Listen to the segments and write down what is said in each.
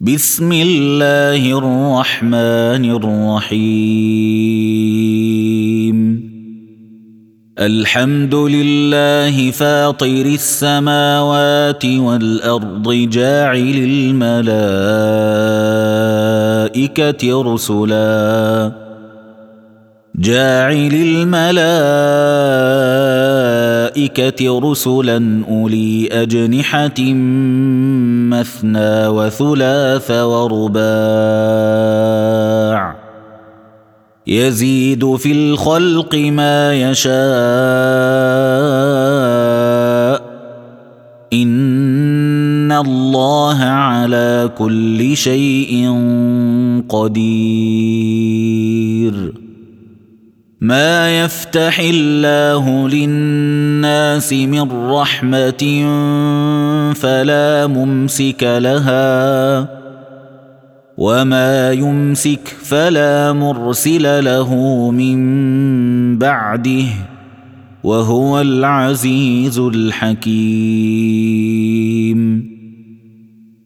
بسم الله الرحمن الرحيم. الحمد لله فاطر السماوات والأرض جاعل الملائكة رسلا. جاعل الملائكة رسلا أولي أجنحة مثنى وثلاث ورباع. يزيد في الخلق ما يشاء. إن الله على كل شيء قدير. ما يفتح الله للناس من رحمه فلا ممسك لها وما يمسك فلا مرسل له من بعده وهو العزيز الحكيم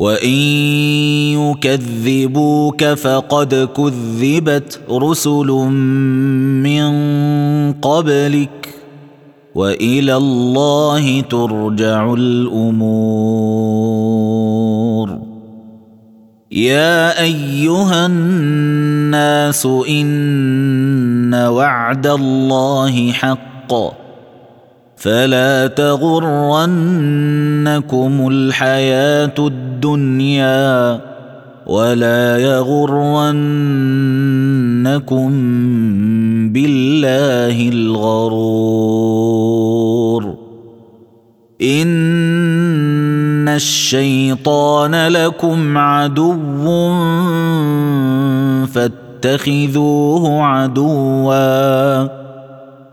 وان يكذبوك فقد كذبت رسل من قبلك والى الله ترجع الأمور. يا ايها الناس ان وعد الله حق. فلا تغرنكم الحياة الدنيا ولا يغرنكم بالله الغرور. إن الشيطان لكم عدو فاتخذوه عدوا.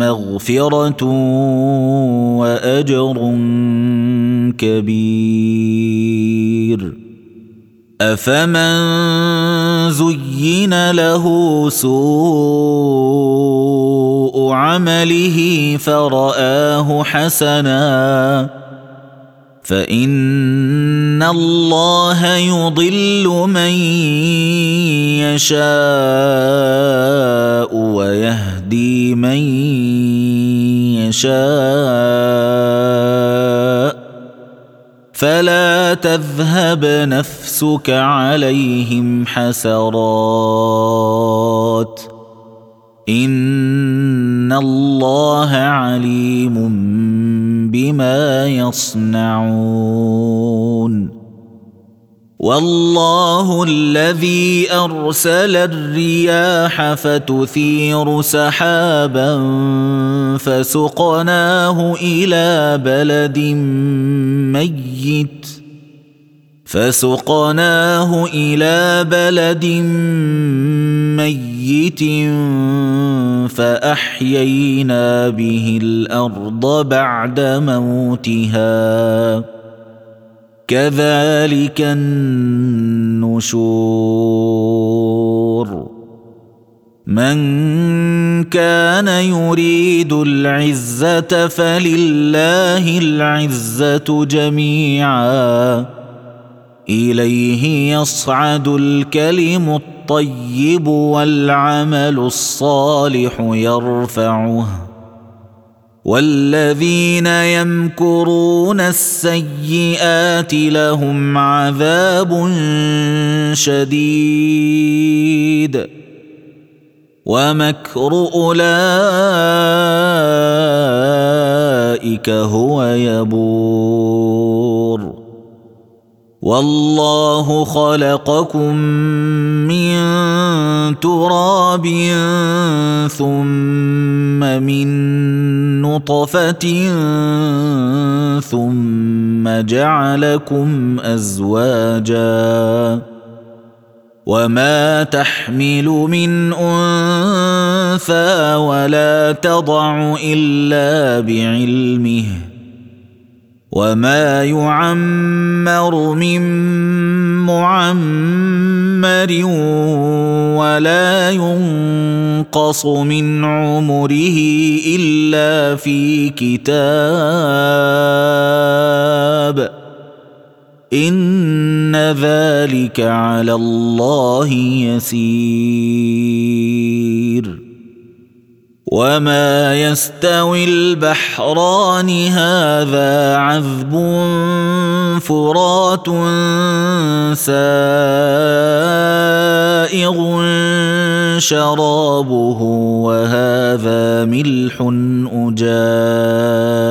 مغفرة وأجر كبير. أفمن زين له سوء عمله فرآه حسنا. فإن الله يضل من يشاء. يشاء فلا تذهب نفسك عليهم حسرات إن الله عليم بما يصنعون والله الذي أرسل الرياح فتثير سحابا فسقناه إلى بلد ميت فسقناه إلى بلد ميت فأحيينا به الأرض بعد موتها كذلك النشور. من كان يريد العزة فلله العزة جميعا. إليه يصعد الكلم الطيب والعمل الصالح يرفعه. والذين يمكرون السيئات لهم عذاب شديد. ومكر أولئك هو يبور. والله خلقكم من تراب ثم من نطفة ثم جعلكم أزواجا وما تحمل من أنثى ولا تضع إلا بعلمه وما يعمر من معمر ولا ينقص من عمره الا في كتاب ان ذلك على الله يسير وما يستوي البحران هذا عذب فرات سائغ شرابه وهذا ملح اجاج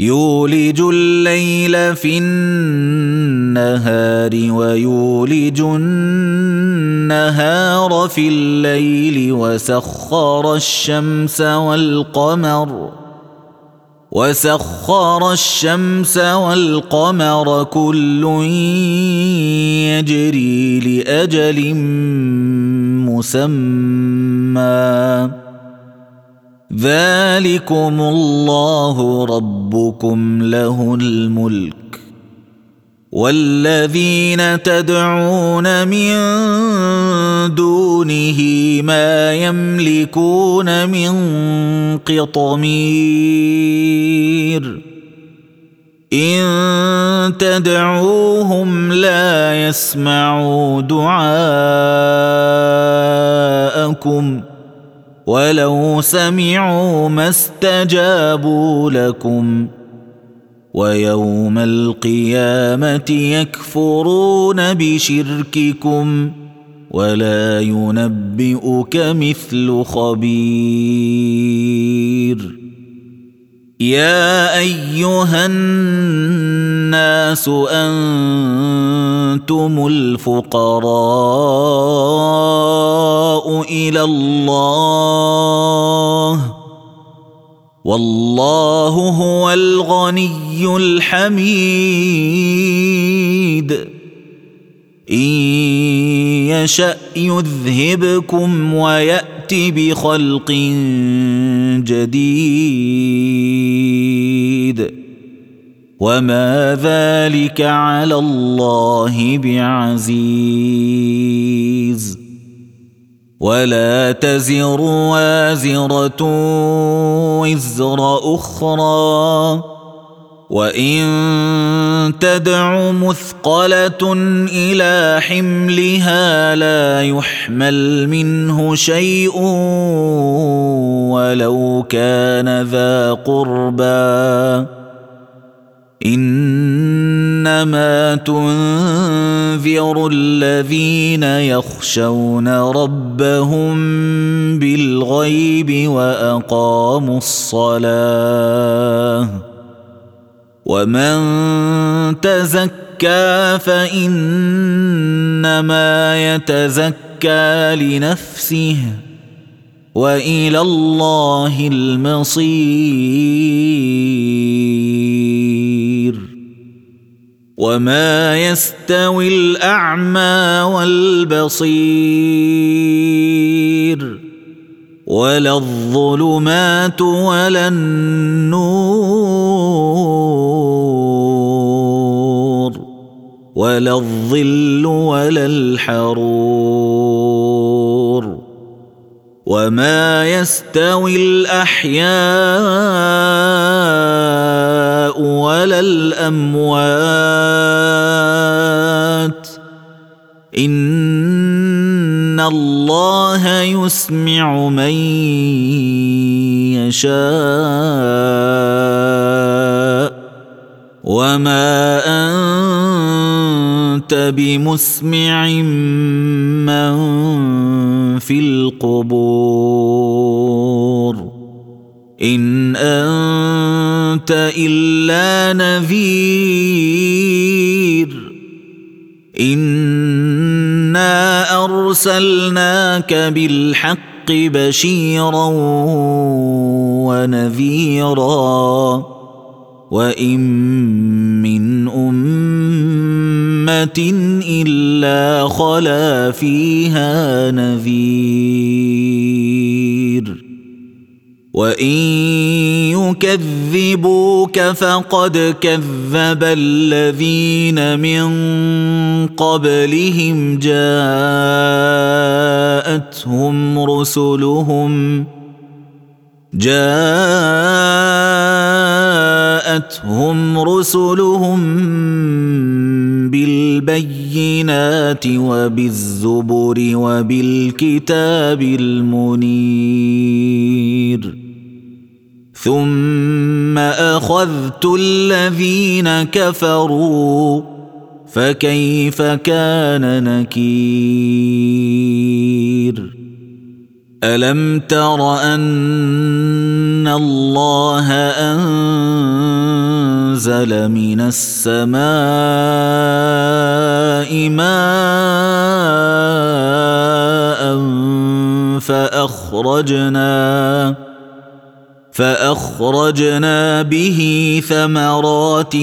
يولج الليل في النهار ويولج النهار في الليل وسخر الشمس والقمر وسخر الشمس والقمر كل يجري لأجل مسمى ذلكم الله ربكم له الملك والذين تدعون من دونه ما يملكون من قطمير ان تدعوهم لا يسمعوا دعاءكم ولو سمعوا ما استجابوا لكم ويوم القيامة يكفرون بشرككم ولا ينبئك مثل خبير يا أيها الناس أنتم الفقراء إلى الله والله هو الغني الحميد إن يشأ يذهبكم ويات بخلق جديد. وما ذلك على الله بعزيز. ولا تزر وازرة وزر أخرى. وان تدع مثقله إلى حملها لا يحمل منه شيء ولو كان ذا قربى انما تنذر الذين يخشون ربهم بالغيب واقاموا الصلاه ومن تزكى فانما يتزكى لنفسه والى الله المصير وما يستوي الاعمى والبصير ولا الظلمات ولا النور ولا الظل ولا الحرور وما يستوي الأحياء ولا الأموات إن الله يسمع من يشاء وما انت بمسمع من في القبور. إن أنت إلا نذير. إنا أرسلناك بالحق بشيرا ونذيرا. وان من امه الا خلا فيها نذير وان يكذبوك فقد كذب الذين من قبلهم جاءتهم رسلهم جاءتهم رسلهم بالبينات وبالزبر وبالكتاب المنير. ثم أخذت الذين كفروا فكيف كان نكير؟ ألم تر ان الله انزل من السماء ماء فاخرجنا فاخرجنا به ثمرات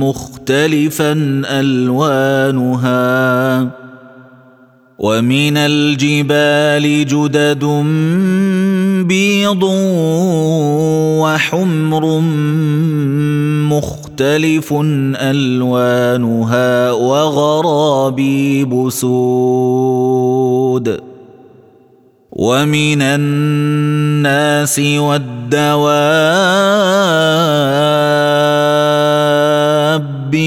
مختلفا الوانها. ومن الجبال جدد بيض وحمر مختلف ألوانها وغرابيب سود. ومن الناس والدواب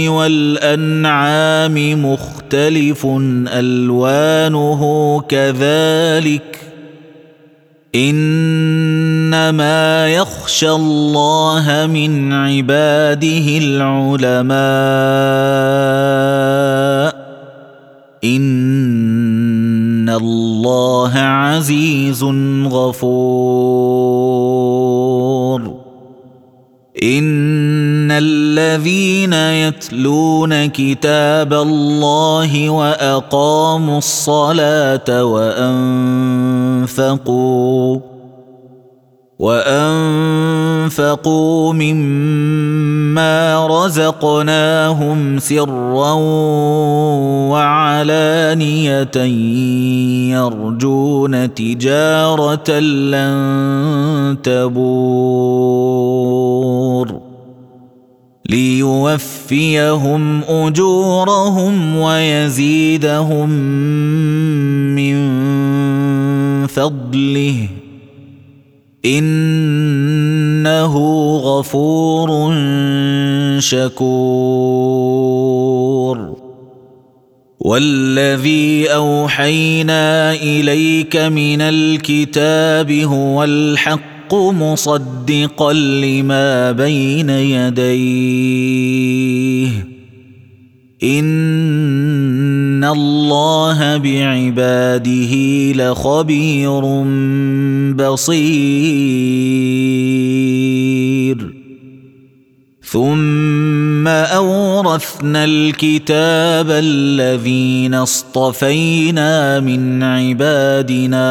والأنعام مختلف ألوانه كذلك إنما يخشى الله من عباده العلماء. إن الله عزيز غفور. ان الذين يتلون كتاب الله واقاموا الصلاه وانفقوا وانفقوا مما رزقناهم سرا وعلانيه يرجون تجاره لن تبور ليوفيهم اجورهم ويزيدهم من فضله إنه غفور شكور. والذي أوحينا إليك من الكتاب هو الحق مصدقا لما بين يديه. ان الله بعباده لخبير بصير. ثم اورثنا الكتاب الذين اصطفينا من عبادنا.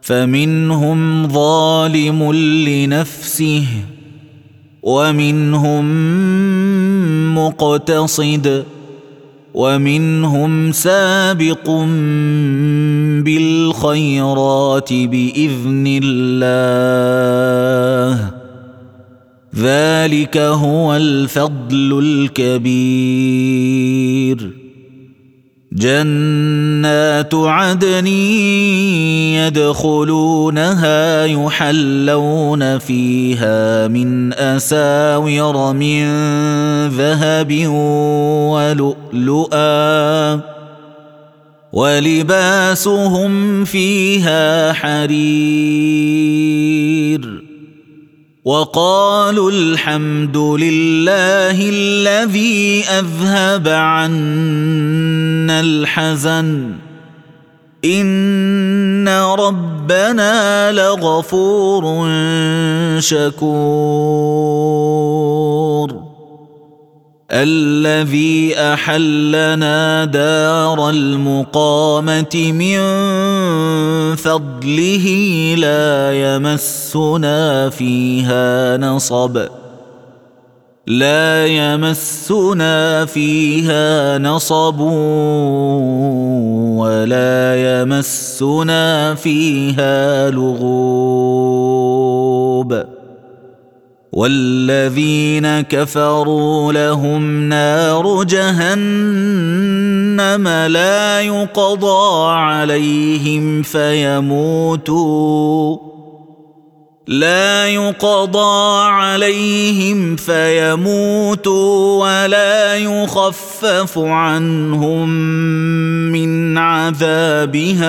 فمنهم ظالم لنفسه ومنهم مقتصد ومنهم سابق بالخيرات بإذن الله. ذلك هو الفضل الكبير. جنات عدن يدخلونها يحلون فيها من أساور من ذهب ولؤلؤا ولباسهم فيها حرير وقالوا الحمد لله الذي أذهب عنا الحزن. إن ربنا لغفور شكور. الذي أحلنا دار المقامة من فضله لا يمسنا فيها نصب. لا يمسنا فيها نصب ولا يمسنا فيها لغوب. والذين كفروا لهم نار جهنم لا يقضى عليهم فيموتوا. لا يقضى عليهم فيموتوا ولا يخفف عنهم من عذابها.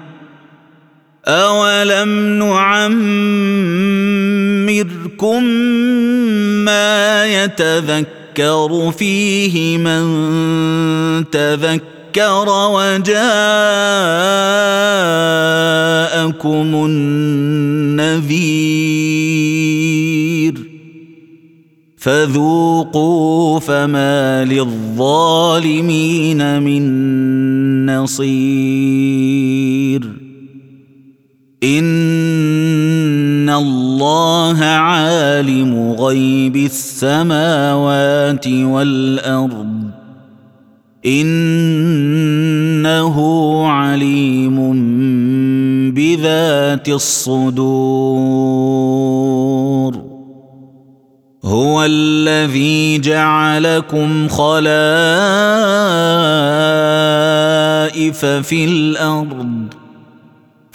اولم نعمركم ما يتذكر فيه من تذكر وجاءكم النذير فذوقوا فما للظالمين من نصير ان الله عالم غيب السماوات والارض انه عليم بذات الصدور هو الذي جعلكم خلائف في الأرض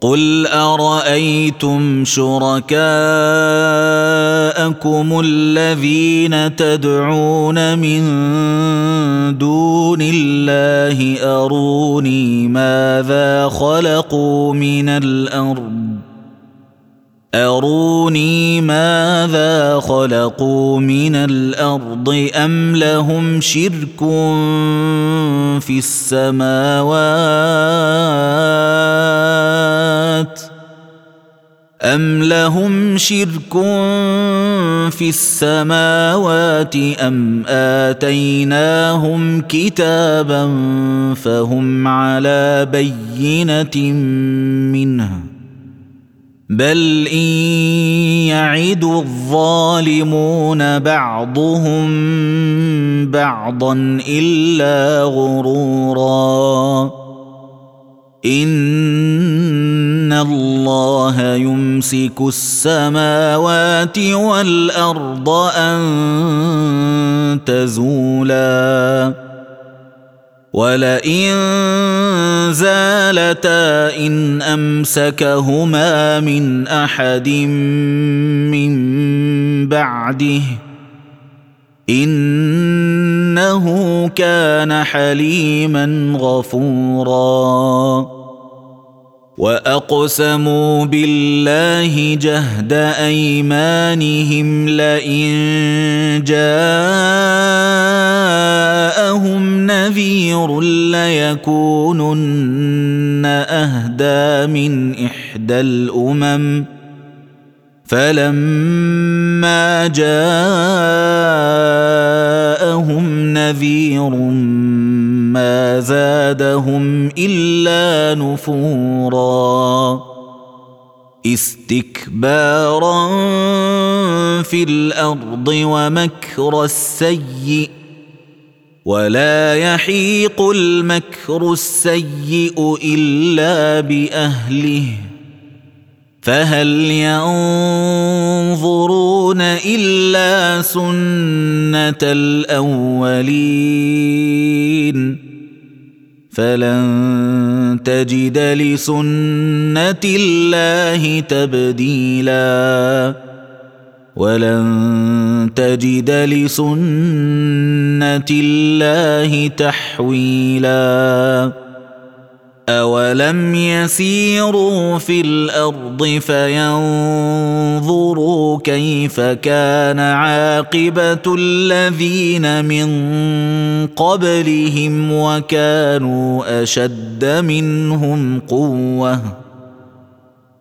قل ارايتم شركاءكم الذين تدعون من دون الله اروني ماذا خلقوا من الأرض أروني ماذا خلقوا من الأرض أم لهم شرك في السماوات أم لهم شرك في السماوات أم آتيناهم كتابا فهم على بينة منه بل ان يعد الظالمون بعضهم بعضا الا غرورا ان الله يمسك السماوات والارض ان تزولا ولئن زالتا ان امسكهما من احد من بعده انه كان حليما غفورا واقسموا بالله جهد ايمانهم لئن جاءهم نذير ليكونن اهدى من احدى الامم فلما جاءهم نذير ما زادهم الا نفورا استكبارا في الأرض ومكر السيئ ولا يحيق المكر السيئ الا باهله فهل ينظرون إلا سنة الأولين فلن تجد لسنة الله تبديلا ولن تجد لسنة الله تحويلا اولم يسيروا في الأرض فينظروا كيف كان عاقبه الذين من قبلهم وكانوا اشد منهم قوه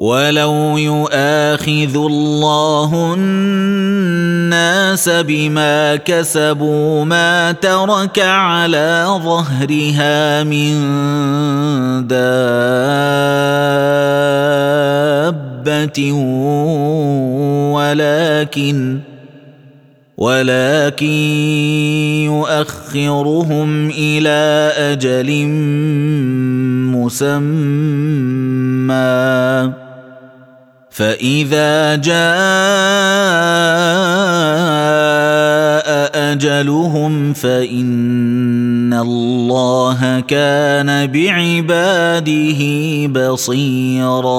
ولو يؤاخذ الله الناس بما كسبوا ما ترك على ظهرها من دابه ولكن ولكن يؤخرهم إلى أجل مسمى فإذا جاء أجلهم فإن الله كان بعباده بصيرا.